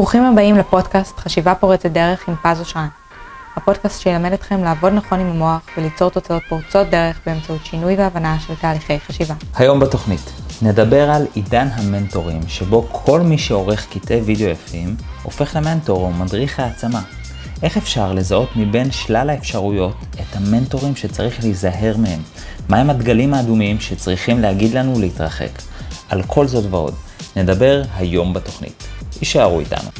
ברוכים הבאים לפודקאסט חשיבה פורצת דרך עם פז אושרן. הפודקאסט שילמד אתכם לעבוד נכון עם המוח וליצור תוצאות פורצות דרך באמצעות שינוי והבנה של תהליכי חשיבה. היום בתוכנית נדבר על עידן המנטורים, שבו כל מי שעורך קטעי וידאו יפים הופך למנטור או מדריך העצמה. איך אפשר לזהות מבין שלל האפשרויות את המנטורים שצריך להיזהר מהם? מהם הדגלים האדומים שצריכים להגיד לנו להתרחק? על כל זאת ועוד, נדבר היום בתוכנית. יישארו איתנו.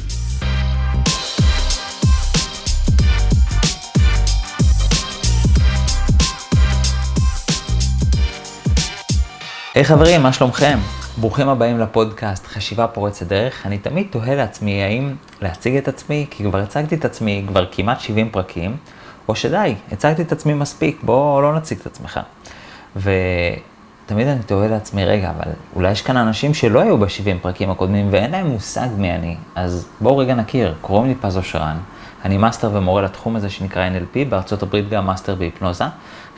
היי hey, חברים, מה שלומכם? ברוכים הבאים לפודקאסט חשיבה פורצת דרך. אני תמיד תוהה לעצמי האם להציג את עצמי, כי כבר הצגתי את עצמי כבר כמעט 70 פרקים, או שדי, הצגתי את עצמי מספיק, בואו לא נציג את עצמך. ותמיד אני תוהה לעצמי, רגע, אבל אולי יש כאן אנשים שלא היו ב-70 פרקים הקודמים ואין להם מושג מי אני, אז בואו רגע נכיר, קוראים לי פז אושרן, אני מאסטר ומורה לתחום הזה שנקרא NLP, בארצות הברית גם מאסטר בהיפנוזה.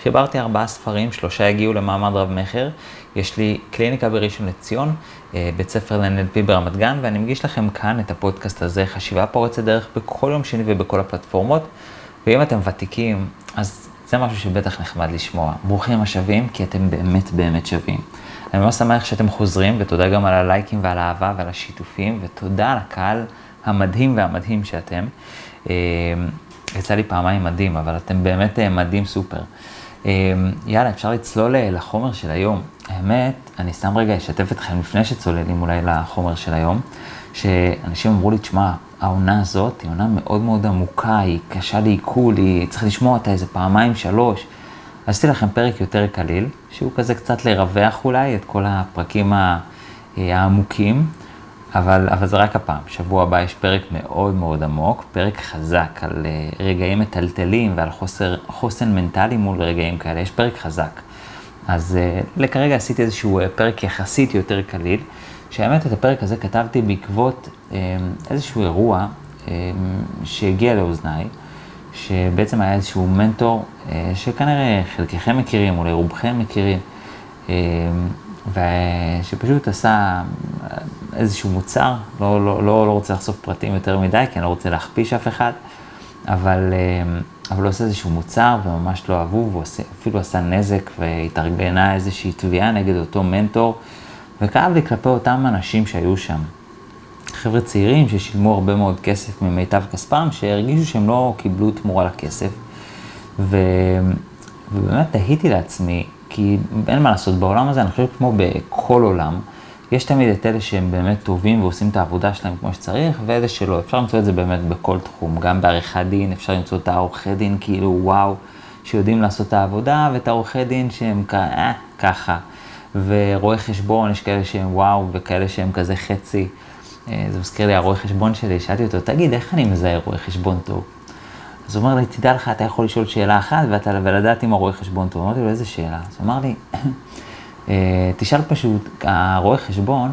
חיברתי ארבעה ספרים, שלושה הגיעו למעמד רב-מכר. יש לי קליניקה בראשון לציון, אה, בית ספר ל-NLP ברמת גן, ואני מגיש לכם כאן את הפודקאסט הזה, חשיבה פורצת דרך, בכל יום שני ובכל הפלטפורמות. ואם אתם ותיקים, אז זה משהו שבטח נחמד לשמוע. ברוכים השבים, כי אתם באמת באמת שווים. אני ממש שמח שאתם חוזרים, ותודה גם על הלייקים ועל האהבה ועל השיתופים, ותודה על הקהל המדהים והמדהים שאתם. אה, יצא לי פעמיים מדהים, אבל אתם באמת אה, מדהים סופר. יאללה, אפשר לצלול לחומר של היום. האמת, אני סתם רגע אשתף אתכם לפני שצוללים אולי לחומר של היום, שאנשים אמרו לי, תשמע, העונה הזאת היא עונה מאוד מאוד עמוקה, היא קשה לעיכול, היא צריך לשמוע אותה איזה פעמיים, שלוש. עשיתי לכם פרק יותר קליל, שהוא כזה קצת לרווח אולי את כל הפרקים העמוקים, אבל, אבל זה רק הפעם. שבוע הבא יש פרק מאוד מאוד עמוק, פרק חזק על אה, רגעים מטלטלים ועל חוסר, חוסן מנטלי מול רגעים כאלה, יש פרק חזק. אז uh, לכרגע עשיתי איזשהו uh, פרק יחסית יותר קליל, שהאמת את הפרק הזה כתבתי בעקבות um, איזשהו אירוע um, שהגיע לאוזניי, שבעצם היה איזשהו מנטור, uh, שכנראה חלקכם מכירים, אולי רובכם מכירים, ושפשוט עשה איזשהו מוצר, לא, לא, לא, לא רוצה לחשוף פרטים יותר מדי, כי אני לא רוצה להכפיש אף אחד, אבל... אבל הוא עושה איזשהו מוצר וממש לא אהבו, ואפילו עשה נזק והתארגנה איזושהי תביעה נגד אותו מנטור, וכאב לי כלפי אותם אנשים שהיו שם. חבר'ה צעירים ששילמו הרבה מאוד כסף ממיטב כספם, שהרגישו שהם לא קיבלו תמורה לכסף. ו... ובאמת תהיתי לעצמי, כי אין מה לעשות, בעולם הזה, אני חושב כמו בכל עולם, יש תמיד את אלה שהם באמת טובים ועושים את העבודה שלהם כמו שצריך, ואלה שלא. אפשר למצוא את זה באמת בכל תחום, גם בעריכת דין, אפשר למצוא את העורכי דין כאילו וואו, שיודעים לעשות את העבודה, ואת העורכי דין שהם אה, ככה. ורואי חשבון, יש כאלה שהם וואו, וכאלה שהם כזה חצי. אה, זה מזכיר לי הרואה חשבון שלי, שאלתי אותו, תגיד, איך אני מזהה רואה חשבון טוב? אז הוא אומר לי, תדע לך, אתה יכול לשאול שאלה אחת ואתה, ולדעת אם הרואה חשבון טוב. אמרתי לו, איזה שאלה? אז הוא אמר לי, אה, תשאל פשוט, הרואה חשבון,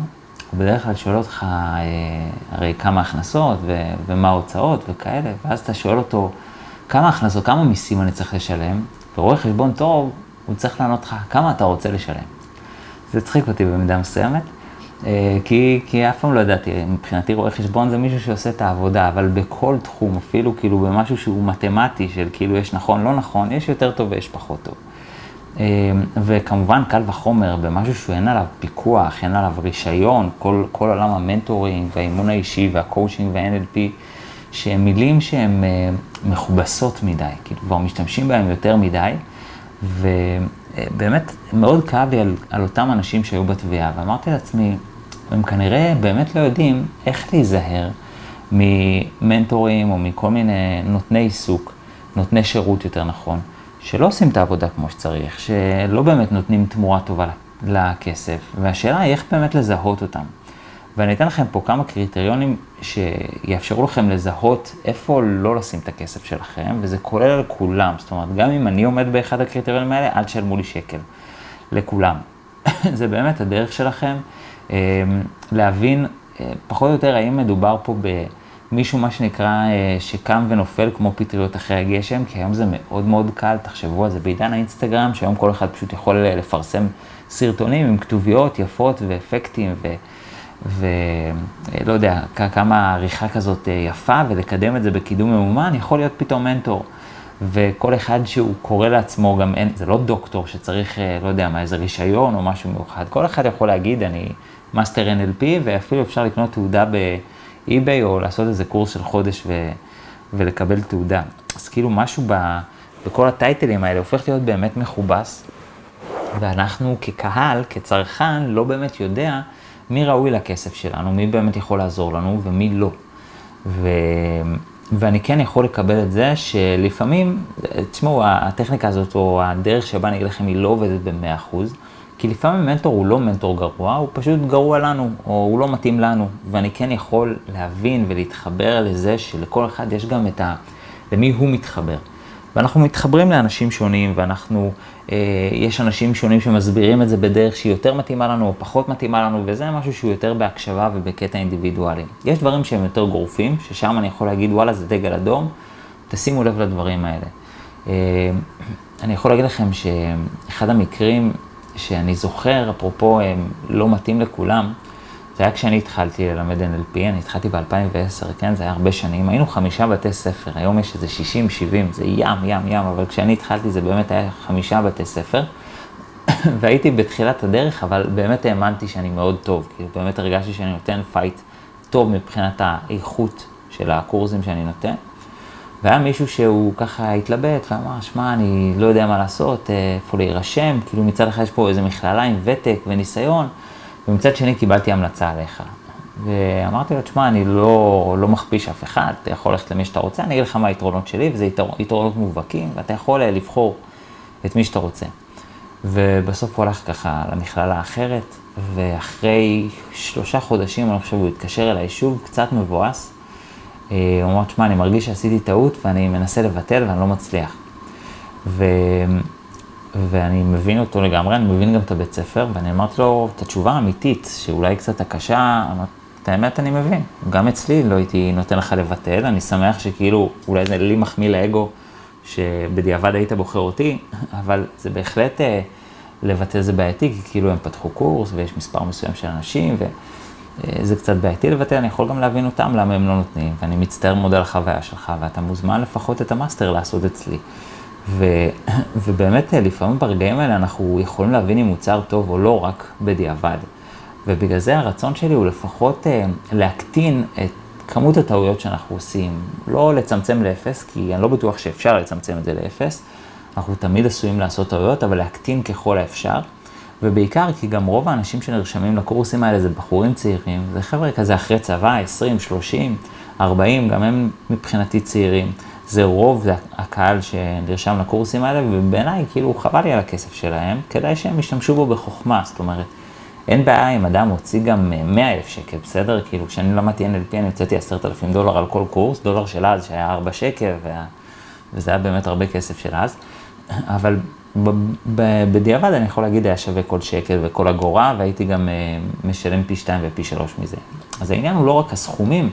הוא בדרך כלל שואל אותך אה, הרי כמה הכנסות ו- ומה ההוצאות וכאלה, ואז אתה שואל אותו כמה הכנסות, כמה מיסים אני צריך לשלם, ורואה חשבון טוב, הוא צריך לענות לך כמה אתה רוצה לשלם. זה הצחיק אותי במידה מסוימת, אה, כי, כי אף פעם לא ידעתי, מבחינתי רואה חשבון זה מישהו שעושה את העבודה, אבל בכל תחום, אפילו כאילו במשהו שהוא מתמטי, של כאילו יש נכון, לא נכון, יש יותר טוב ויש פחות טוב. אמ, וכמובן קל וחומר במשהו שאין עליו פיקוח, אין עליו רישיון, כל, כל עולם ה mentoring והאימון האישי והקואוצ'ינג וה-NLP, שהם מילים שהן אה, מכובסות מדי, כאילו כבר משתמשים בהם יותר מדי, ובאמת מאוד כאב לי על, על אותם אנשים שהיו בתביעה, ואמרתי לעצמי, הם כנראה באמת לא יודעים איך להיזהר ממנטורים או מכל מיני נותני עיסוק, נותני שירות יותר נכון. שלא עושים את העבודה כמו שצריך, שלא באמת נותנים תמורה טובה לכסף, והשאלה היא איך באמת לזהות אותם. ואני אתן לכם פה כמה קריטריונים שיאפשרו לכם לזהות איפה לא לשים את הכסף שלכם, וזה כולל על כולם. זאת אומרת, גם אם אני עומד באחד הקריטריונים האלה, אל תשלמו לי שקל. לכולם. זה באמת הדרך שלכם אה, להבין אה, פחות או יותר האם מדובר פה ב... מישהו, מה שנקרא, אה, שקם ונופל כמו פטריות אחרי הגשם, כי היום זה מאוד מאוד קל, תחשבו על זה בעידן האינסטגרם, שהיום כל אחד פשוט יכול לפרסם סרטונים עם כתוביות יפות ואפקטים, ו... ולא יודע, כמה עריכה כזאת יפה, ולקדם את זה בקידום ממומן, יכול להיות פתאום מנטור. וכל אחד שהוא קורא לעצמו, גם אין, זה לא דוקטור שצריך, לא יודע מה, איזה רישיון או משהו מיוחד. כל אחד יכול להגיד, אני מאסטר NLP, ואפילו אפשר לקנות תעודה ב eBay, או לעשות איזה קורס של חודש ו, ולקבל תעודה. אז כאילו משהו ב, בכל הטייטלים האלה הופך להיות באמת מכובס, ואנחנו כקהל, כצרכן, לא באמת יודע מי ראוי לכסף שלנו, מי באמת יכול לעזור לנו ומי לא. ו... ואני כן יכול לקבל את זה שלפעמים, תשמעו, הטכניקה הזאת או הדרך שבה אני אגיד לכם היא לא עובדת ב-100%, כי לפעמים מנטור הוא לא מנטור גרוע, הוא פשוט גרוע לנו, או הוא לא מתאים לנו, ואני כן יכול להבין ולהתחבר לזה שלכל אחד יש גם את ה... למי הוא מתחבר. ואנחנו מתחברים לאנשים שונים, ואנחנו, יש אנשים שונים שמסבירים את זה בדרך שהיא יותר מתאימה לנו או פחות מתאימה לנו, וזה משהו שהוא יותר בהקשבה ובקטע אינדיבידואלי. יש דברים שהם יותר גורפים, ששם אני יכול להגיד, וואלה, זה דגל אדום, תשימו לב לדברים האלה. אה, אני יכול להגיד לכם שאחד המקרים שאני זוכר, אפרופו הם לא מתאים לכולם, זה היה כשאני התחלתי ללמד NLP, אני התחלתי ב-2010, כן, זה היה הרבה שנים, היינו חמישה בתי ספר, היום יש איזה 60, 70, זה ים, ים, ים, אבל כשאני התחלתי זה באמת היה חמישה בתי ספר, והייתי בתחילת הדרך, אבל באמת האמנתי שאני מאוד טוב, כאילו באמת הרגשתי שאני נותן fight טוב מבחינת האיכות של הקורסים שאני נותן. והיה מישהו שהוא ככה התלבט ואמר, שמע, אני לא יודע מה לעשות, אה, איפה להירשם, כאילו מצד אחד יש פה איזה מכללה עם ותק וניסיון, ומצד שני קיבלתי המלצה עליך. ואמרתי לו, תשמע, אני לא, לא מכפיש אף אחד, אתה יכול ללכת למי שאתה רוצה, אני אגיד לך מה היתרונות שלי, וזה יתר, יתרונות מובהקים, ואתה יכול אה, לבחור את מי שאתה רוצה. ובסוף הוא הלך ככה למכללה האחרת, ואחרי שלושה חודשים, אני חושב, הוא התקשר אליי שוב, קצת מבואס. אה, הוא אמר, תשמע, אני מרגיש שעשיתי טעות ואני מנסה לבטל ואני לא מצליח. ו... ואני מבין אותו לגמרי, אני מבין גם את הבית ספר, ואני אמרתי לו את התשובה האמיתית, שאולי קצת הקשה, את האמת אני מבין. גם אצלי לא הייתי נותן לך לבטל, אני שמח שכאילו, אולי זה לי מחמיא לאגו, שבדיעבד היית בוחר אותי, אבל זה בהחלט, אה, לבטל זה בעייתי, כי כאילו הם פתחו קורס ויש מספר מסוים של אנשים, וזה קצת בעייתי לבטל, אני יכול גם להבין אותם למה הם לא נותנים, ואני מצטער מאוד על החוויה שלך, ואתה מוזמן לפחות את המאסטר לעשות אצלי. ו, ובאמת, לפעמים ברגעים האלה אנחנו יכולים להבין אם מוצר טוב או לא, רק בדיעבד. ובגלל זה הרצון שלי הוא לפחות אה, להקטין את כמות הטעויות שאנחנו עושים. לא לצמצם לאפס, כי אני לא בטוח שאפשר לצמצם את זה לאפס. אנחנו תמיד עשויים לעשות טעויות, אבל להקטין ככל האפשר. ובעיקר כי גם רוב האנשים שנרשמים לקורסים האלה זה בחורים צעירים, זה חבר'ה כזה אחרי צבא, 20, 30, 40, גם הם מבחינתי צעירים. זה רוב זה הקהל שנרשם לקורסים האלה, ובעיניי, כאילו, חבל לי על הכסף שלהם, כדאי שהם ישתמשו בו בחוכמה, זאת אומרת, אין בעיה אם אדם הוציא גם 100 אלף שקל, בסדר? כאילו, כשאני למדתי NLP אני הוצאתי 10,000 דולר על כל קורס, דולר של אז שהיה 4 שקל, וה... וזה היה באמת הרבה כסף של אז, אבל בדיעבד אני יכול להגיד היה שווה כל שקל וכל אגורה, והייתי גם אה, משלם פי 2 ופי 3 מזה. אז העניין הוא לא רק הסכומים,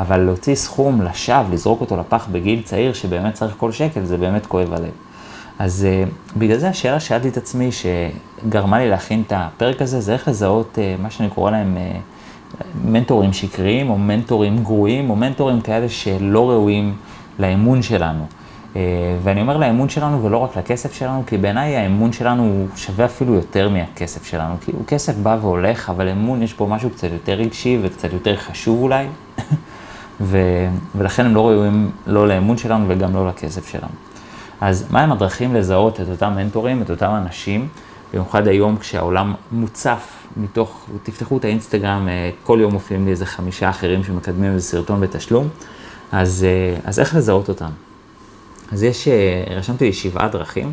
אבל להוציא סכום לשווא, לזרוק אותו לפח בגיל צעיר, שבאמת צריך כל שקל, זה באמת כואב הלב. אז uh, בגלל זה השאלה שאלתי את עצמי, שגרמה לי להכין את הפרק הזה, זה איך לזהות uh, מה שאני קורא להם uh, מנטורים שקריים, או מנטורים גרועים, או מנטורים כאלה שלא ראויים לאמון שלנו. Uh, ואני אומר לאמון שלנו ולא רק לכסף שלנו, כי בעיניי האמון שלנו הוא שווה אפילו יותר מהכסף שלנו. הוא כסף בא והולך, אבל אמון יש בו משהו קצת יותר רגשי וקצת יותר חשוב אולי. ו, ולכן הם לא ראויים לא לאמון שלנו וגם לא לכסף שלנו. אז מהם הדרכים לזהות את אותם מנטורים, את אותם אנשים, במיוחד היום כשהעולם מוצף מתוך, תפתחו את האינסטגרם, אה, כל יום מופיעים לי איזה חמישה אחרים שמקדמים איזה סרטון בתשלום, אז, אה, אז איך לזהות אותם? אז יש, אה, רשמתי לי שבעה דרכים,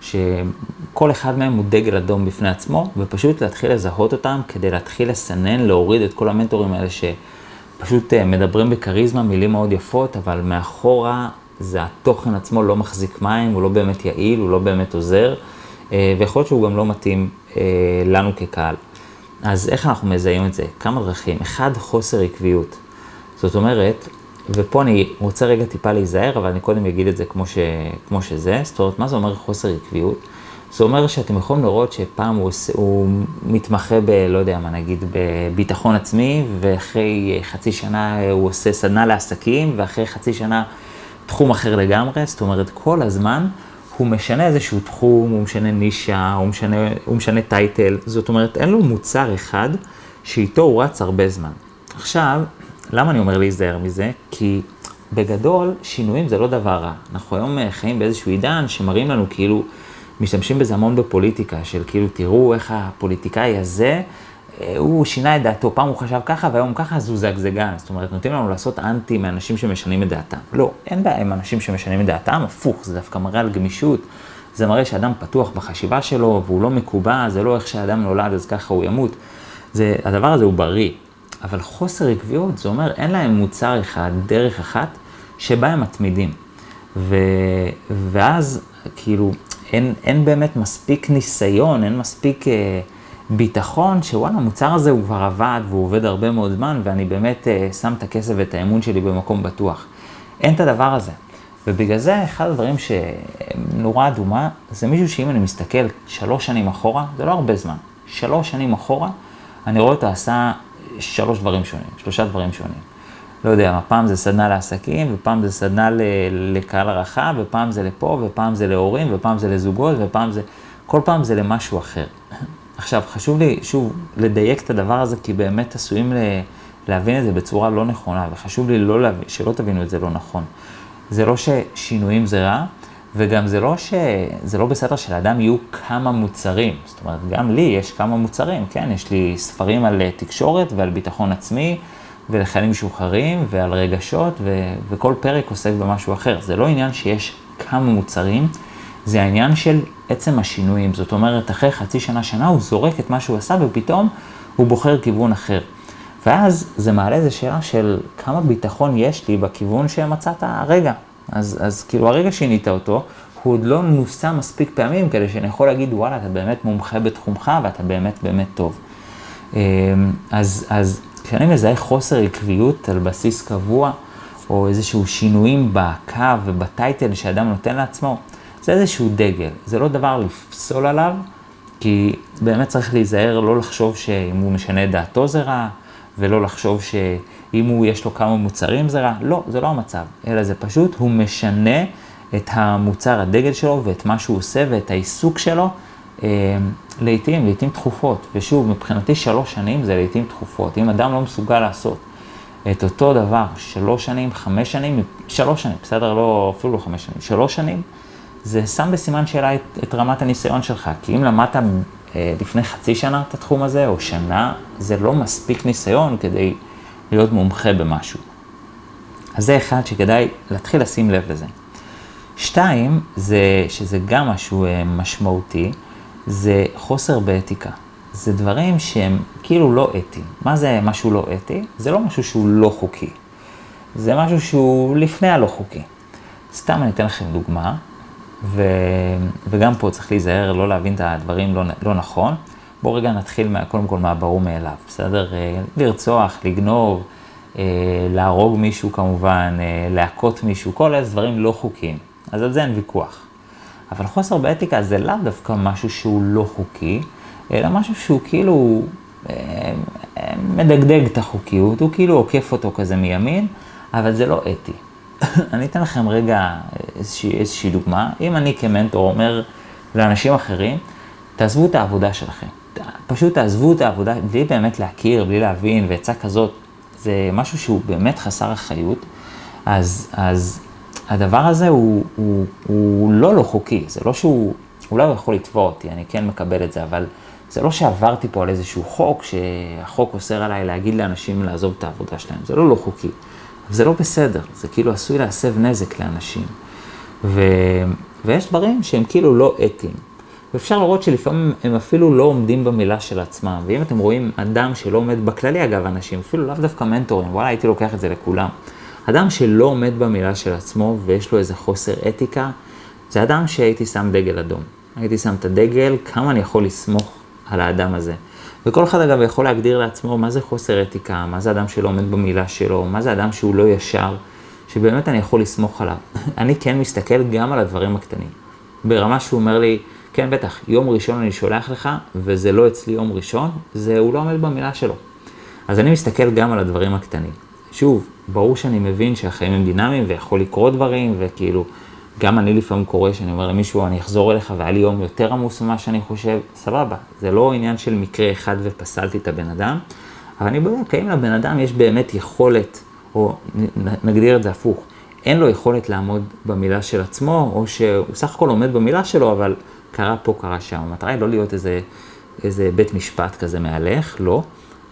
שכל אחד מהם הוא דגל אדום בפני עצמו, ופשוט להתחיל לזהות אותם כדי להתחיל לסנן, להוריד את כל המנטורים האלה ש... פשוט אה, מדברים בכריזמה, מילים מאוד יפות, אבל מאחורה זה התוכן עצמו לא מחזיק מים, הוא לא באמת יעיל, הוא לא באמת עוזר, אה, ויכול להיות שהוא גם לא מתאים אה, לנו כקהל. אז איך אנחנו מזהים את זה? כמה דרכים. אחד, חוסר עקביות. זאת אומרת, ופה אני רוצה רגע טיפה להיזהר, אבל אני קודם אגיד את זה כמו, ש, כמו שזה. זאת אומרת, מה זה אומר חוסר עקביות? זה אומר שאתם יכולים לראות שפעם הוא, עושה, הוא מתמחה ב, לא יודע מה נגיד, בביטחון עצמי, ואחרי חצי שנה הוא עושה סדנה לעסקים, ואחרי חצי שנה תחום אחר לגמרי, זאת אומרת, כל הזמן הוא משנה איזשהו תחום, הוא משנה נישה, הוא משנה, הוא משנה טייטל, זאת אומרת, אין לו מוצר אחד שאיתו הוא רץ הרבה זמן. עכשיו, למה אני אומר להיזהר מזה? כי בגדול, שינויים זה לא דבר רע. אנחנו היום חיים באיזשהו עידן שמראים לנו כאילו, משתמשים בזה המון בפוליטיקה, של כאילו, תראו איך הפוליטיקאי הזה, אה, הוא שינה את דעתו, פעם הוא חשב ככה והיום ככה, אז הוא זגזגן. זאת אומרת, נותנים לנו לעשות אנטי מאנשים שמשנים את דעתם. לא, אין בעיה עם אנשים שמשנים את דעתם, הפוך, זה דווקא מראה על גמישות. זה מראה שאדם פתוח בחשיבה שלו, והוא לא מקובע, זה לא איך שאדם נולד, אז ככה הוא ימות. זה, הדבר הזה הוא בריא. אבל חוסר עקביות, זה אומר, אין להם מוצר אחד, דרך אחת, שבה הם מתמידים. ו, ואז, כאילו, אין, אין באמת מספיק ניסיון, אין מספיק אה, ביטחון, שוואלה, המוצר הזה הוא כבר עבד והוא עובד הרבה מאוד זמן, ואני באמת אה, שם את הכסף ואת האמון שלי במקום בטוח. אין את הדבר הזה. ובגלל זה, אחד הדברים שנורה אדומה, זה מישהו שאם אני מסתכל שלוש שנים אחורה, זה לא הרבה זמן, שלוש שנים אחורה, אני רואה אותו עשה שלוש דברים שונים, שלושה דברים שונים. לא יודע מה, פעם זה סדנה לעסקים, ופעם זה סדנה לקהל הרחב, ופעם זה לפה, ופעם זה להורים, ופעם זה לזוגות, ופעם זה... כל פעם זה למשהו אחר. עכשיו, חשוב לי, שוב, לדייק את הדבר הזה, כי באמת עשויים להבין את זה בצורה לא נכונה, וחשוב לי לא להבין, שלא תבינו את זה לא נכון. זה לא ששינויים זה רע, וגם זה לא ש... זה לא בסדר שלאדם יהיו כמה מוצרים. זאת אומרת, גם לי יש כמה מוצרים, כן? יש לי ספרים על תקשורת ועל ביטחון עצמי, ולחיילים משוחררים, ועל רגשות, ו... וכל פרק עוסק במשהו אחר. זה לא עניין שיש כמה מוצרים, זה העניין של עצם השינויים. זאת אומרת, אחרי חצי שנה, שנה, הוא זורק את מה שהוא עשה, ופתאום הוא בוחר כיוון אחר. ואז זה מעלה איזו שאלה של כמה ביטחון יש לי בכיוון שמצאת הרגע. אז, אז כאילו הרגע שינית אותו, הוא עוד לא נוסה מספיק פעמים כדי שאני יכול להגיד, וואלה, אתה באמת מומחה בתחומך ואתה באמת באמת טוב. אמ, אז, אז כשאני מזהה חוסר עקביות על בסיס קבוע, או איזשהו שינויים בקו ובטייטל שאדם נותן לעצמו, זה איזשהו דגל, זה לא דבר לפסול עליו, כי באמת צריך להיזהר לא לחשוב שאם הוא משנה את דעתו זה רע, ולא לחשוב שאם הוא יש לו כמה מוצרים זה רע, לא, זה לא המצב, אלא זה פשוט, הוא משנה את המוצר הדגל שלו ואת מה שהוא עושה ואת העיסוק שלו אה, לעיתים, לעיתים תכופות. ושוב, מבחינתי שלוש שנים זה לעיתים תכופות. אם אדם לא מסוגל לעשות את אותו דבר שלוש שנים, חמש שנים, שלוש שנים, בסדר? לא, אפילו לא חמש שנים, שלוש שנים, זה שם בסימן שאלה את, את רמת הניסיון שלך. כי אם למדת אה, לפני חצי שנה את התחום הזה, או שנה, זה לא מספיק ניסיון כדי להיות מומחה במשהו. אז זה אחד שכדאי להתחיל לשים לב לזה. שתיים, זה, שזה גם משהו אה, משמעותי, זה חוסר באתיקה. זה דברים שהם כאילו לא אתיים. מה זה משהו לא אתי? זה לא משהו שהוא לא חוקי. זה משהו שהוא לפני הלא חוקי. סתם אני אתן לכם דוגמה. ו... וגם פה צריך להיזהר, לא להבין את הדברים לא, לא נכון. בואו רגע נתחיל מה, קודם כל מהברור מאליו, בסדר? אה, לרצוח, לגנוב, אה, להרוג מישהו כמובן, אה, להכות מישהו, כל איזה דברים לא חוקיים. אז על זה אין ויכוח. אבל חוסר באתיקה זה לאו דווקא משהו שהוא לא חוקי, אלא משהו שהוא כאילו מדגדג את החוקיות, הוא כאילו עוקף אותו כזה מימין, אבל זה לא אתי. אני אתן לכם רגע איזושהי, איזושהי דוגמה. אם אני כמנטור אומר לאנשים אחרים, תעזבו את העבודה שלכם. פשוט תעזבו את העבודה בלי באמת להכיר, בלי להבין, ועצה כזאת, זה משהו שהוא באמת חסר אחריות. אז, אז הדבר הזה הוא, הוא, הוא לא לא חוקי, זה לא שהוא, אולי הוא יכול לתבוע אותי, אני כן מקבל את זה, אבל זה לא שעברתי פה על איזשהו חוק, שהחוק אוסר עליי להגיד לאנשים לעזוב את העבודה שלהם, זה לא לא חוקי. זה לא בסדר, זה כאילו עשוי להסב נזק לאנשים. ו... ויש דברים שהם כאילו לא אתיים. ואפשר לראות שלפעמים הם אפילו לא עומדים במילה של עצמם. ואם אתם רואים אדם שלא עומד, בכללי אגב, אנשים, אפילו לאו דווקא מנטורים, וואלה, הייתי לוקח את זה לכולם. אדם שלא עומד במילה של עצמו ויש לו איזה חוסר אתיקה, זה אדם שהייתי שם דגל אדום. הייתי שם את הדגל, כמה אני יכול לסמוך על האדם הזה. וכל אחד אגב יכול להגדיר לעצמו מה זה חוסר אתיקה, מה זה אדם שלא עומד במילה שלו, מה זה אדם שהוא לא ישר, שבאמת אני יכול לסמוך עליו. אני כן מסתכל גם על הדברים הקטנים. ברמה שהוא אומר לי, כן, בטח, יום ראשון אני שולח לך, וזה לא אצלי יום ראשון, זה, הוא לא עומד במילה שלו. אז אני מסתכל גם על הדברים הקטנים. שוב, ברור שאני מבין שהחיים הם דינמיים ויכול לקרות דברים, וכאילו, גם אני לפעמים קורה שאני אומר למישהו, אני אחזור אליך והיה לי יום יותר עמוס ממה שאני חושב, סבבה. זה לא עניין של מקרה אחד ופסלתי את הבן אדם, אבל אני בודק האם לבן אדם יש באמת יכולת, או נגדיר את זה הפוך, אין לו יכולת לעמוד במילה של עצמו, או שהוא סך הכל עומד במילה שלו, אבל קרה פה, קרה שם. המטרה היא לא להיות איזה, איזה בית משפט כזה מהלך, לא,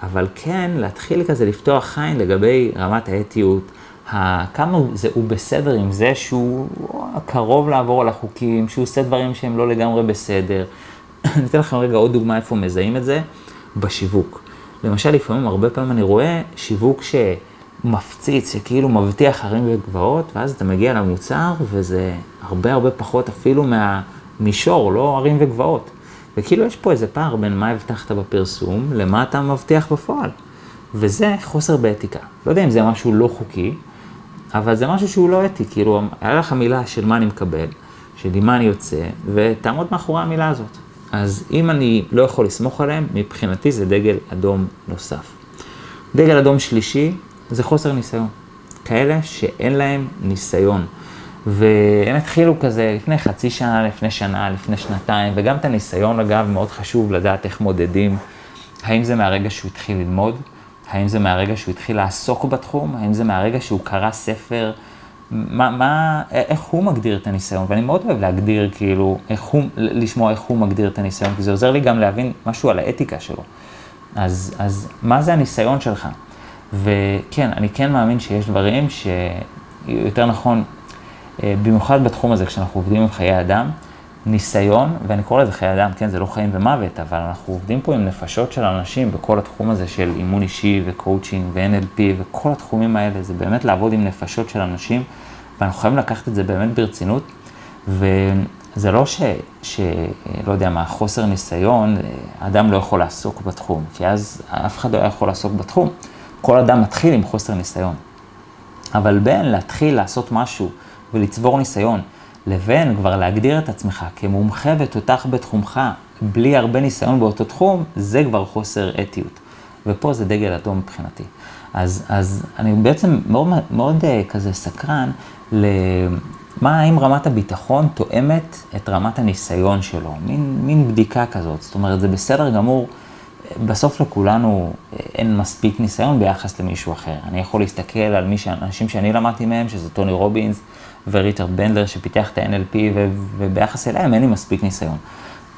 אבל כן להתחיל כזה לפתוח עין לגבי רמת האתיות, כמה זה, הוא בסדר עם זה שהוא קרוב לעבור על החוקים, שהוא עושה דברים שהם לא לגמרי בסדר. אני אתן לכם רגע עוד דוגמה איפה מזהים את זה, בשיווק. למשל, לפעמים, הרבה פעמים אני רואה שיווק שמפציץ, שכאילו מבטיח הרים וגבעות, ואז אתה מגיע למוצר, וזה הרבה הרבה פחות אפילו מהמישור, לא הרים וגבעות. וכאילו יש פה איזה פער בין מה הבטחת בפרסום למה אתה מבטיח בפועל. וזה חוסר באתיקה. לא יודע אם זה משהו לא חוקי, אבל זה משהו שהוא לא אתי, כאילו, היה לך מילה של מה אני מקבל, של עם מה אני יוצא, ותעמוד מאחורי המילה הזאת. אז אם אני לא יכול לסמוך עליהם, מבחינתי זה דגל אדום נוסף. דגל אדום שלישי זה חוסר ניסיון. כאלה שאין להם ניסיון. והם התחילו כזה לפני חצי שנה, לפני שנה, לפני שנתיים, וגם את הניסיון אגב, מאוד חשוב לדעת איך מודדים. האם זה מהרגע שהוא התחיל ללמוד? האם זה מהרגע שהוא התחיל לעסוק בתחום? האם זה מהרגע שהוא קרא ספר? מה, מה, איך הוא מגדיר את הניסיון? ואני מאוד אוהב להגדיר, כאילו, איך הוא, לשמוע איך הוא מגדיר את הניסיון, כי זה עוזר לי גם להבין משהו על האתיקה שלו. אז, אז מה זה הניסיון שלך? וכן, אני כן מאמין שיש דברים שיותר נכון, במיוחד בתחום הזה, כשאנחנו עובדים עם חיי אדם, ניסיון, ואני קורא לזה חיי אדם, כן, זה לא חיים ומוות, אבל אנחנו עובדים פה עם נפשות של אנשים בכל התחום הזה של אימון אישי וקואוצ'ינג ו-NLP וכל התחומים האלה, זה באמת לעבוד עם נפשות של אנשים, ואנחנו חייבים לקחת את זה באמת ברצינות, וזה לא ש, ש... לא יודע מה, חוסר ניסיון, אדם לא יכול לעסוק בתחום, כי אז אף אחד לא יכול לעסוק בתחום, כל אדם מתחיל עם חוסר ניסיון. אבל בין להתחיל לעשות משהו ולצבור ניסיון, לבין כבר להגדיר את עצמך כמומחה ותותח בתחומך, בלי הרבה ניסיון באותו תחום, זה כבר חוסר אתיות. ופה זה דגל אדום מבחינתי. אז, אז אני בעצם מאוד, מאוד אה, כזה סקרן למה, האם רמת הביטחון תואמת את רמת הניסיון שלו, מין, מין בדיקה כזאת. זאת אומרת, זה בסדר גמור, בסוף לכולנו אה, אין מספיק ניסיון ביחס למישהו אחר. אני יכול להסתכל על מי, אנשים שאני למדתי מהם, שזה טוני רובינס, וריצ'רד בנדלר שפיתח את ה-NLP, וביחס אליהם אין לי מספיק ניסיון.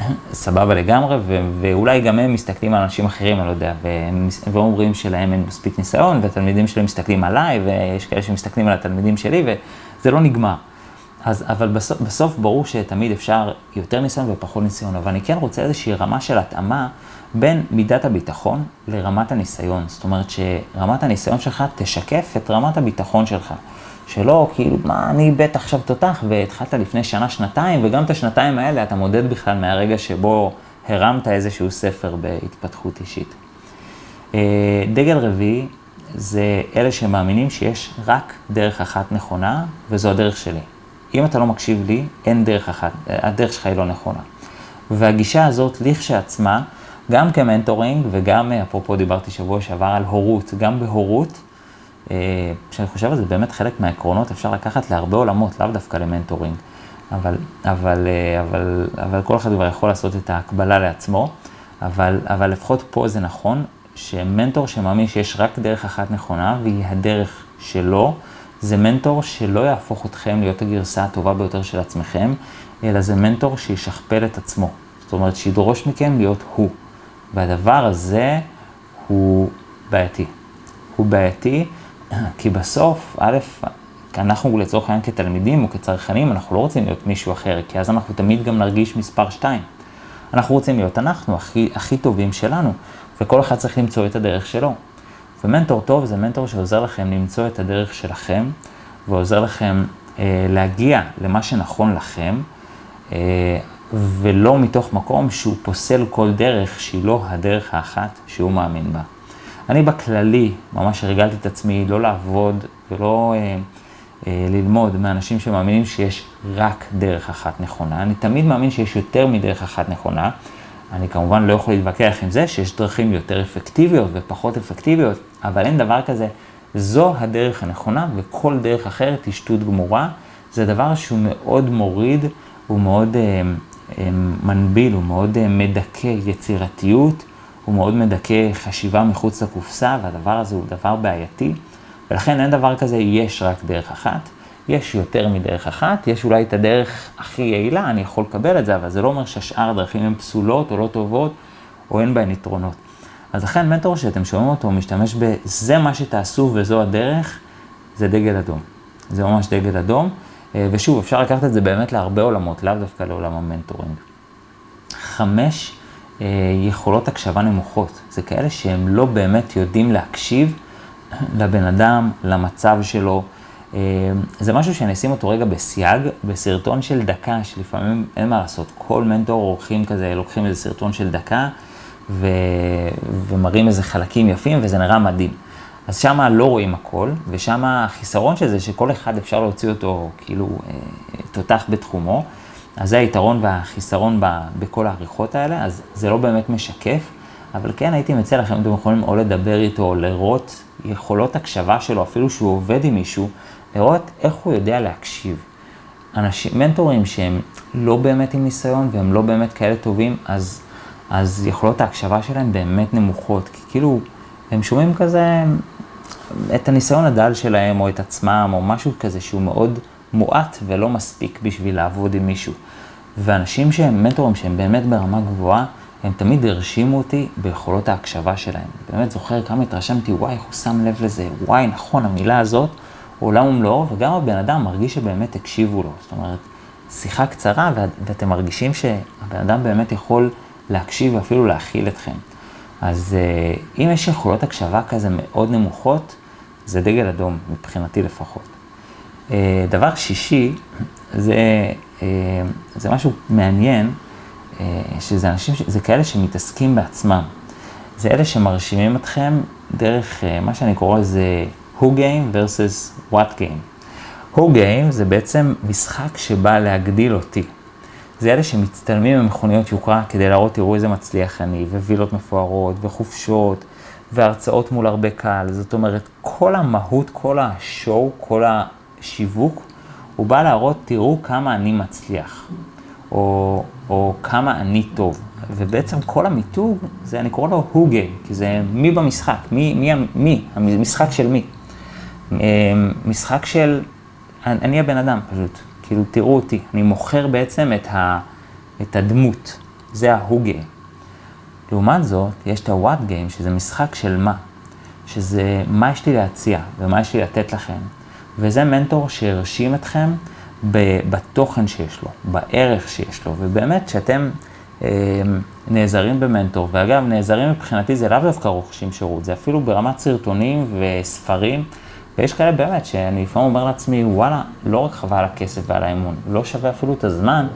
סבבה לגמרי, ואולי גם הם מסתכלים על אנשים אחרים, אני לא יודע, ואומרים שלהם אין מספיק ניסיון, והתלמידים שלהם מסתכלים עליי, ויש כאלה שמסתכלים על התלמידים שלי, וזה לא נגמר. אז, אבל בסוף, בסוף ברור שתמיד אפשר יותר ניסיון ופחות ניסיון, אבל אני כן רוצה איזושהי רמה של התאמה בין מידת הביטחון לרמת הניסיון. זאת אומרת שרמת הניסיון שלך תשקף את רמת הביטחון שלך. שלא, כאילו, מה, אני בטח עכשיו תותח, והתחלת לפני שנה, שנתיים, וגם את השנתיים האלה אתה מודד בכלל מהרגע שבו הרמת איזשהו ספר בהתפתחות אישית. אה, דגל רביעי זה אלה שמאמינים שיש רק דרך אחת נכונה, וזו הדרך שלי. אם אתה לא מקשיב לי, אין דרך אחת, הדרך שלך היא לא נכונה. והגישה הזאת, לכשעצמה, גם כ mentoring וגם, אפרופו דיברתי שבוע שעבר על הורות, גם בהורות, אה, כשאני חושב על זה, באמת חלק מהעקרונות אפשר לקחת להרבה עולמות, לאו דווקא ל mentoring. אבל, אבל, אה, אבל, אבל כל אחד כבר יכול לעשות את ההקבלה לעצמו, אבל, אבל לפחות פה זה נכון, שמנטור שמאמין שיש רק דרך אחת נכונה, והיא הדרך שלו, זה מנטור שלא יהפוך אתכם להיות הגרסה הטובה ביותר של עצמכם, אלא זה מנטור שישכפל את עצמו. זאת אומרת, שידרוש מכם להיות הוא. והדבר הזה הוא בעייתי. הוא בעייתי כי בסוף, א', אנחנו לצורך העניין כתלמידים או כצרכנים, אנחנו לא רוצים להיות מישהו אחר, כי אז אנחנו תמיד גם נרגיש מספר שתיים. אנחנו רוצים להיות אנחנו, הכי, הכי טובים שלנו, וכל אחד צריך למצוא את הדרך שלו. ומנטור טוב זה מנטור שעוזר לכם למצוא את הדרך שלכם, ועוזר לכם אה, להגיע למה שנכון לכם, אה, ולא מתוך מקום שהוא פוסל כל דרך שהיא לא הדרך האחת שהוא מאמין בה. אני בכללי ממש הרגלתי את עצמי לא לעבוד ולא אה, ללמוד מאנשים שמאמינים שיש רק דרך אחת נכונה. אני תמיד מאמין שיש יותר מדרך אחת נכונה. אני כמובן לא יכול להתווכח עם זה שיש דרכים יותר אפקטיביות ופחות אפקטיביות, אבל אין דבר כזה, זו הדרך הנכונה וכל דרך אחרת היא שטות גמורה. זה דבר שהוא מאוד מוריד, הוא מאוד אה, אה, מנביל, הוא מאוד אה, מדכא יצירתיות, הוא מאוד מדכא חשיבה מחוץ לקופסה, והדבר הזה הוא דבר בעייתי. ולכן אין דבר כזה, יש רק דרך אחת. יש יותר מדרך אחת, יש אולי את הדרך הכי יעילה, אני יכול לקבל את זה, אבל זה לא אומר שהשאר הדרכים הן פסולות או לא טובות, או אין בהן יתרונות. אז לכן מנטור שאתם שומעים אותו, משתמש ב"זה מה שתעשו וזו הדרך", זה דגל אדום. זה ממש דגל אדום. אה, ושוב, אפשר לקחת את זה באמת להרבה עולמות, לאו דווקא לעולם המנטורינג. חמש, יכולות הקשבה נמוכות. זה כאלה שהם לא באמת יודעים להקשיב לבן אדם, למצב שלו. אה, זה משהו שאני אשים אותו רגע בסייג, בסרטון של דקה, שלפעמים אין מה לעשות, כל מנטור עורכים כזה, לוקחים איזה סרטון של דקה ו... ומראים איזה חלקים יפים וזה נראה מדהים. אז שם לא רואים הכל, ושם החיסרון של זה שכל אחד אפשר להוציא אותו כאילו אה, תותח בתחומו. אז זה היתרון והחיסרון ב, בכל העריכות האלה, אז זה לא באמת משקף, אבל כן הייתי מציע לכם, אתם יכולים או לדבר איתו, או לראות יכולות הקשבה שלו, אפילו שהוא עובד עם מישהו, לראות איך הוא יודע להקשיב. אנשים, מנטורים שהם לא באמת עם ניסיון והם לא באמת כאלה טובים, אז, אז יכולות ההקשבה שלהם באמת נמוכות, כי כאילו, הם שומעים כזה את הניסיון הדל שלהם, או את עצמם, או משהו כזה שהוא מאוד מועט ולא מספיק בשביל לעבוד עם מישהו. ואנשים שהם מנטורים שהם באמת ברמה גבוהה, הם תמיד הרשימו אותי ביכולות ההקשבה שלהם. באמת זוכר כמה התרשמתי, וואי, איך הוא שם לב לזה, וואי, נכון, המילה הזאת, עולם ומלואו, וגם הבן אדם מרגיש שבאמת הקשיבו לו. זאת אומרת, שיחה קצרה, ואתם מרגישים שהבן אדם באמת יכול להקשיב ואפילו להכיל אתכם. אז אה, אם יש יכולות הקשבה כזה מאוד נמוכות, זה דגל אדום, מבחינתי לפחות. אה, דבר שישי, זה, אה, זה משהו מעניין, שזה אנשים, זה כאלה שמתעסקים בעצמם. זה אלה שמרשימים אתכם דרך מה שאני קורא לזה who game versus what game. who game זה בעצם משחק שבא להגדיל אותי. זה אלה שמצטלמים במכוניות יוקרה כדי להראות, תראו איזה מצליח אני, ווילות מפוארות, וחופשות, והרצאות מול הרבה קהל. זאת אומרת, כל המהות, כל השואו, כל השיווק, הוא בא להראות, תראו כמה אני מצליח, או, או כמה אני טוב. ובעצם כל המיתוג, זה אני קורא לו who game, כי זה מי במשחק, מי, מי, מי, המשחק של מי. אמ, משחק של, אני הבן אדם פשוט. כאילו, תראו אותי, אני מוכר בעצם את, ה, את הדמות, זה ההוגה. לעומת זאת, יש את ה-what game, שזה משחק של מה, שזה מה יש לי להציע ומה יש לי לתת לכם. וזה מנטור שהרשים אתכם בתוכן שיש לו, בערך שיש לו, ובאמת, כשאתם אה, נעזרים במנטור, ואגב, נעזרים מבחינתי זה לאו דווקא רוכשים שירות, זה אפילו ברמת סרטונים וספרים. ויש כאלה באמת, שאני לפעמים אומר לעצמי, וואלה, לא רק חבל הכסף ועל האמון, לא שווה אפילו את הזמן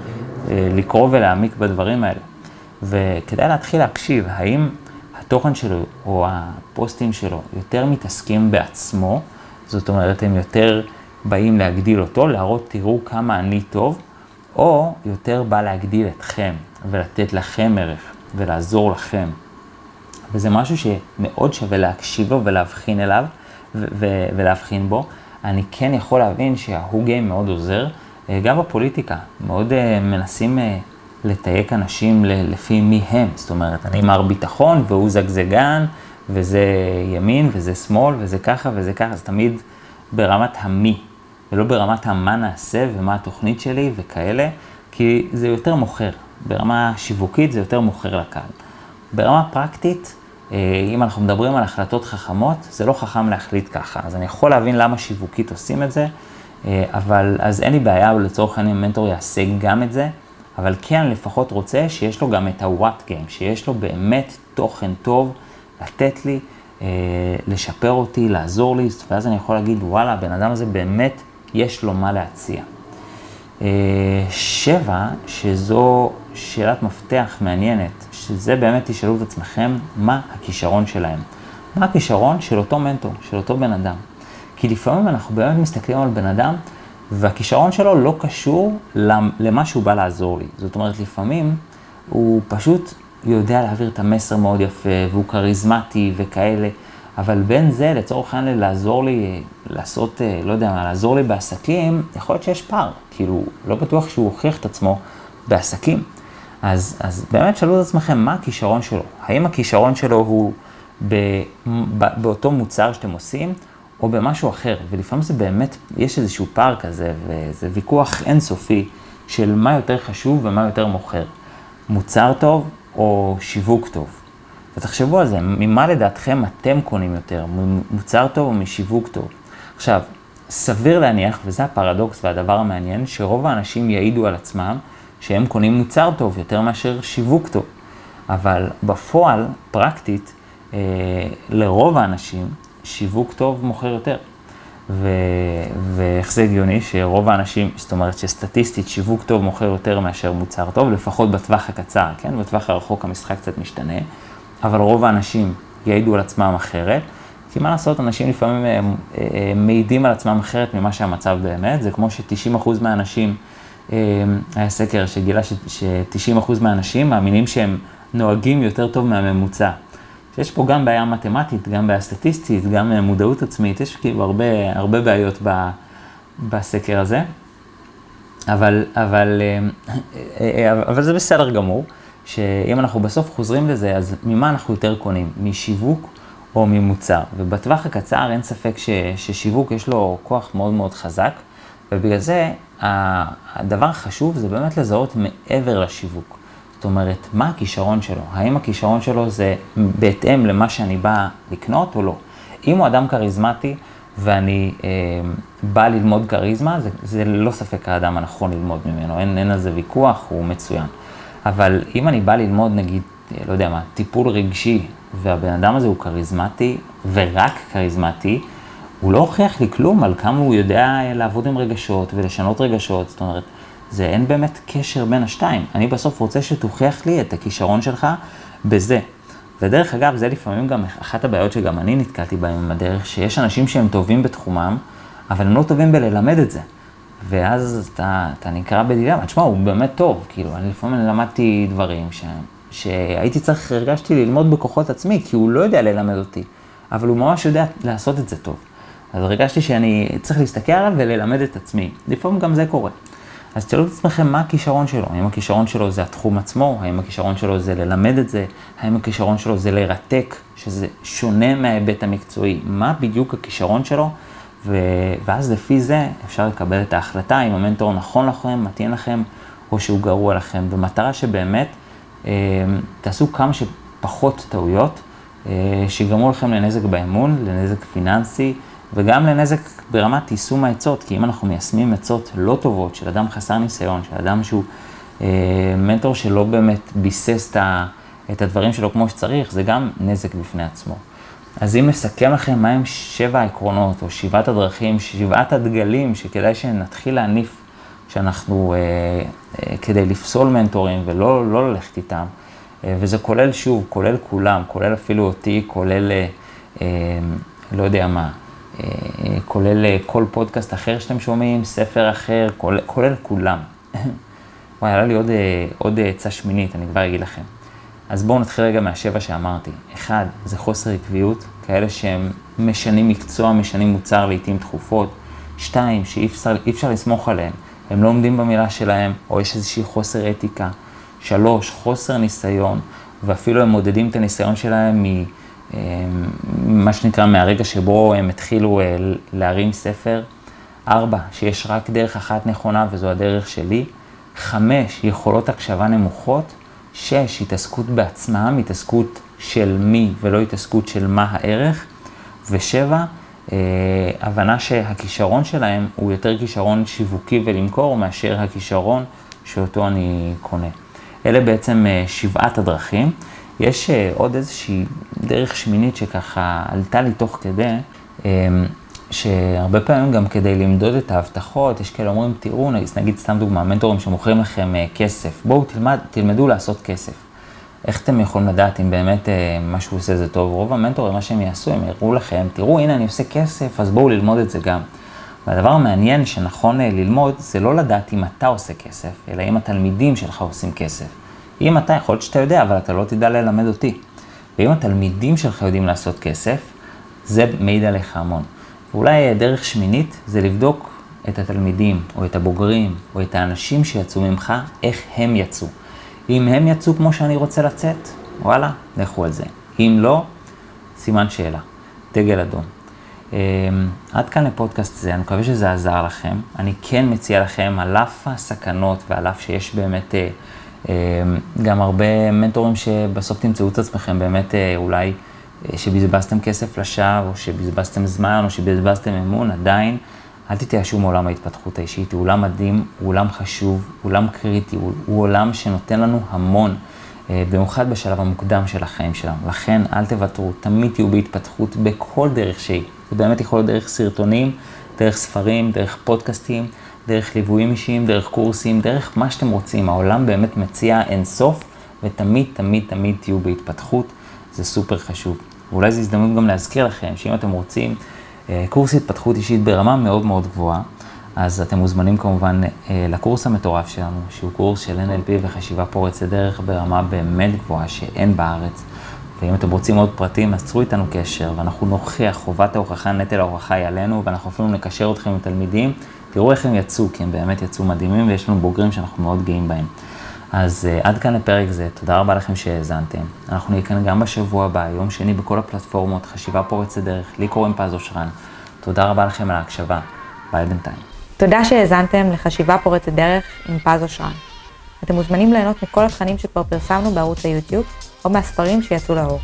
אה, לקרוא ולהעמיק בדברים האלה. וכדאי להתחיל להקשיב, האם התוכן שלו או הפוסטים שלו יותר מתעסקים בעצמו, זאת אומרת, הם יותר באים להגדיל אותו, להראות, תראו כמה אני טוב, או יותר בא להגדיל אתכם ולתת לכם ערך ולעזור לכם. וזה משהו שמאוד שווה להקשיב לו ולהבחין אליו. ולהבחין בו, אני כן יכול להבין שההוא גיים מאוד עוזר. גם בפוליטיקה, מאוד אה, מנסים אה, לתייק אנשים לפי מי הם. זאת אומרת, אני מר ביטחון והוא זגזגן, וזה ימין וזה שמאל וזה ככה וזה ככה, זה תמיד ברמת המי, ולא ברמת המה נעשה ומה התוכנית שלי וכאלה, כי זה יותר מוכר. ברמה שיווקית זה יותר מוכר לקהל. ברמה פרקטית, אה, אם אנחנו מדברים על החלטות חכמות, זה לא חכם להחליט ככה. אז אני יכול להבין למה שיווקית עושים את זה, אה, אבל אז אין לי בעיה, לצורך העניין מנטור יעשה גם את זה, אבל כן לפחות רוצה שיש לו גם את ה-what game, שיש לו באמת תוכן טוב לתת לי, אה, לשפר אותי, לעזור לי, ואז אני יכול להגיד, וואלה, הבן אדם הזה באמת, יש לו מה להציע. שבע, שזו שאלת מפתח מעניינת, שזה באמת תשאלו את עצמכם, מה הכישרון שלהם? מה הכישרון של אותו מנטור, של אותו בן אדם? כי לפעמים אנחנו באמת מסתכלים על בן אדם, והכישרון שלו לא קשור למה שהוא בא לעזור לי. זאת אומרת, לפעמים הוא פשוט יודע להעביר את המסר מאוד יפה, והוא כריזמטי וכאלה, אבל בין זה, לצורך העניין, לעזור לי, לעשות, אה, לא יודע מה, לעזור לי בעסקים, יכול להיות שיש פער. כאילו, לא בטוח שהוא הוכיח את עצמו בעסקים. אז, אז באמת שאלו את עצמכם, מה הכישרון שלו? האם הכישרון שלו הוא ב, ב, באותו מוצר שאתם עושים, או במשהו אחר? ולפעמים זה באמת, יש איזשהו פער כזה, וזה ויכוח אינסופי של מה יותר חשוב ומה יותר מוכר. מוצר טוב או שיווק טוב. ותחשבו על זה, ממה לדעתכם אתם קונים יותר, מוצר טוב או משיווק טוב? עכשיו, סביר להניח, וזה הפרדוקס והדבר המעניין, שרוב האנשים יעידו על עצמם שהם קונים מוצר טוב יותר מאשר שיווק טוב. אבל בפועל, פרקטית, אה, לרוב האנשים, שיווק טוב מוכר יותר. ו... ואיך זה הגיוני שרוב האנשים, זאת אומרת שסטטיסטית שיווק טוב מוכר יותר מאשר מוצר טוב, לפחות בטווח הקצר, כן? בטווח הרחוק המשחק קצת משתנה, אבל רוב האנשים יעידו על עצמם אחרת, כי מה לעשות, אנשים לפעמים אה, אה, מעידים על עצמם אחרת ממה שהמצב באמת, זה כמו ש-90% מהאנשים, אה, היה סקר שגילה ש-90% מהאנשים מאמינים שהם נוהגים יותר טוב מהממוצע. שיש פה גם בעיה מתמטית, גם בעיה סטטיסטית, גם מודעות עצמית, יש כאילו הרבה, הרבה בעיות ב, בסקר הזה, אבל, אבל, אבל זה בסדר גמור, שאם אנחנו בסוף חוזרים לזה, אז ממה אנחנו יותר קונים? משיווק או ממוצר? ובטווח הקצר אין ספק ש, ששיווק יש לו כוח מאוד מאוד חזק, ובגלל זה הדבר החשוב זה באמת לזהות מעבר לשיווק. זאת אומרת, מה הכישרון שלו? האם הכישרון שלו זה בהתאם למה שאני בא לקנות או לא? אם הוא אדם כריזמטי ואני אה, בא ללמוד כריזמה, זה, זה לא ספק האדם הנכון ללמוד ממנו, אין, אין על זה ויכוח, הוא מצוין. אבל אם אני בא ללמוד, נגיד, אה, לא יודע מה, טיפול רגשי, והבן אדם הזה הוא כריזמטי, ורק כריזמטי, הוא לא הוכיח לי כלום על כמה הוא יודע לעבוד עם רגשות ולשנות רגשות, זאת אומרת, זה אין באמת קשר בין השתיים. אני בסוף רוצה שתוכיח לי את הכישרון שלך בזה. ודרך אגב, זה לפעמים גם אחת הבעיות שגם אני נתקלתי בהן עם הדרך, שיש אנשים שהם טובים בתחומם, אבל הם לא טובים בללמד את זה. ואז אתה, אתה נקרא בדילמה, תשמע, הוא באמת טוב, כאילו, אני לפעמים למדתי דברים ש, שהייתי צריך, הרגשתי ללמוד בכוחות עצמי, כי הוא לא יודע ללמד אותי, אבל הוא ממש יודע לעשות את זה טוב. אז הרגשתי שאני צריך להסתכל עליו וללמד את עצמי. לפעמים גם זה קורה. אז תשאלו את עצמכם מה הכישרון שלו, האם הכישרון שלו זה התחום עצמו, האם הכישרון שלו זה ללמד את זה, האם הכישרון שלו זה לרתק, שזה שונה מההיבט המקצועי, מה בדיוק הכישרון שלו, ו... ואז לפי זה אפשר לקבל את ההחלטה אם המנטור נכון לכם, מתאים לכם, או שהוא גרוע לכם, במטרה שבאמת אה, תעשו כמה שפחות טעויות, אה, שיגרמו לכם לנזק באמון, לנזק פיננסי, וגם לנזק ברמת יישום העצות, כי אם אנחנו מיישמים עצות לא טובות של אדם חסר ניסיון, של אדם שהוא אה, מנטור שלא באמת ביסס את, ה, את הדברים שלו כמו שצריך, זה גם נזק בפני עצמו. אז אם נסכם לכם מהם שבע העקרונות, או שבעת הדרכים, שבעת הדגלים שכדאי שנתחיל להניף, שאנחנו, אה, אה, כדי לפסול מנטורים ולא לא ללכת איתם, אה, וזה כולל שוב, כולל כולם, כולל אפילו אותי, כולל, אה, אה, לא יודע מה, כולל אה, כל פודקאסט אחר שאתם שומעים, ספר אחר, כולל, כולל כולם. וואי, עלה לי עוד, אה, עוד עצה שמינית, אני כבר אגיד לכם. אז בואו נתחיל רגע מהשבע שאמרתי. אחד, זה חוסר עקביות, כאלה שהם משנים מקצוע, משנים מוצר לעיתים תכופות. שתיים, שאי אפשר, אפשר לסמוך עליהם, הם לא עומדים במילה שלהם, או יש איזושהי חוסר אתיקה. שלוש, חוסר ניסיון, ואפילו הם מודדים את הניסיון שלהם מ... מה שנקרא מהרגע שבו הם התחילו אה, להרים ספר. ארבע, שיש רק דרך אחת נכונה וזו הדרך שלי. חמש, יכולות הקשבה נמוכות. שש, התעסקות בעצמם, התעסקות של מי ולא התעסקות של מה הערך. ושבע, אה, הבנה שהכישרון שלהם הוא יותר כישרון שיווקי ולמכור מאשר הכישרון שאותו אני קונה. אלה בעצם אה, שבעת הדרכים. יש אה, עוד איזושהי דרך שמינית שככה עלתה לי תוך כדי, אמ, שהרבה פעמים גם כדי למדוד את ההבטחות, יש כאלה אומרים, תראו, נגיד סתם דוגמה, מנטורים שמוכרים לכם אה, כסף, בואו תלמד, תלמדו לעשות כסף. איך אתם יכולים לדעת אם באמת אה, מה שהוא עושה זה טוב? רוב המנטורים, מה שהם יעשו, הם יראו לכם, תראו, הנה אני עושה כסף, אז בואו ללמוד את זה גם. והדבר המעניין שנכון ללמוד, זה לא לדעת אם אתה עושה כסף, אלא אם התלמידים שלך עושים כסף. אם אתה, יכול להיות שאתה יודע, אבל אתה לא תדע ללמד אותי. ואם התלמידים שלך יודעים לעשות כסף, זה מעיד עליך המון. ואולי דרך שמינית זה לבדוק את התלמידים, או את הבוגרים, או את האנשים שיצאו ממך, איך הם יצאו. אם הם יצאו כמו שאני רוצה לצאת, וואלה, לכו על זה. אם לא, סימן שאלה, דגל אדום. אמ, עד כאן לפודקאסט זה, אני מקווה שזה עזר לכם. אני כן מציע לכם, על אף הסכנות ועל אף שיש באמת אמ, גם הרבה מנטורים שבסוף תמצאו את עצמכם באמת אה, אולי אה, שבזבזתם כסף לשווא, או שבזבזתם זמן, או שבזבזתם אמון, עדיין אל תתייאשו מעולם ההתפתחות האישית, הוא עולם מדהים, הוא עולם חשוב, הוא עולם קריטי, הוא, הוא עולם שנותן לנו המון, אה, במיוחד בשלב המוקדם של החיים שלנו. לכן אל תוותרו, תמיד תהיו בהתפתחות בכל דרך שהיא. זה באמת יכול להיות דרך סרטונים, דרך ספרים, דרך פודקאסטים, דרך ליוויים אישיים, דרך קורסים, דרך מה שאתם רוצים. העולם באמת מציע אינסוף, ותמיד, תמיד, תמיד תהיו בהתפתחות, זה סופר חשוב. ואולי זו הזדמנות גם להזכיר לכם, שאם אתם רוצים אה, קורס התפתחות אישית ברמה מאוד מאוד גבוהה, אז אתם מוזמנים כמובן אה, לקורס המטורף שלנו, שהוא קורס של NLP וחשיבה פורצת דרך ברמה באמת גבוהה שאין בארץ. ואם אתם רוצים עוד פרטים, אז צרו איתנו קשר, ואנחנו נוכיח, חובת ההוכחה, נטל ההוכחה היא עלינו, ואנחנו אפילו נקשר אתכם עם תלמידים. תראו איך הם יצאו, כי הם באמת יצאו מדהימים, ויש לנו בוגרים שאנחנו מאוד גאים בהם. אז uh, עד כאן לפרק זה, תודה רבה לכם שהאזנתם. אנחנו נהיה כאן גם בשבוע הבא, יום שני בכל הפלטפורמות, חשיבה פורצת דרך, לי קוראים פז אושרן. תודה רבה לכם על ההקשבה, ביי בינתיים. תודה שהאזנתם לחשיבה פורצת דרך עם פז אושרן. אתם מוזמנים ליהנות מכל התכנים שכבר פרסמנו בערוץ היוטיוב, או מהספרים שיצאו לאור.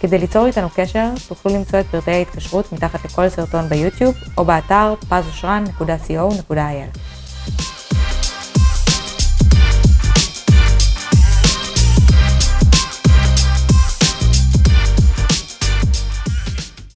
כדי ליצור איתנו קשר, תוכלו למצוא את פרטי ההתקשרות מתחת לכל סרטון ביוטיוב, או באתר pazosran.co.il.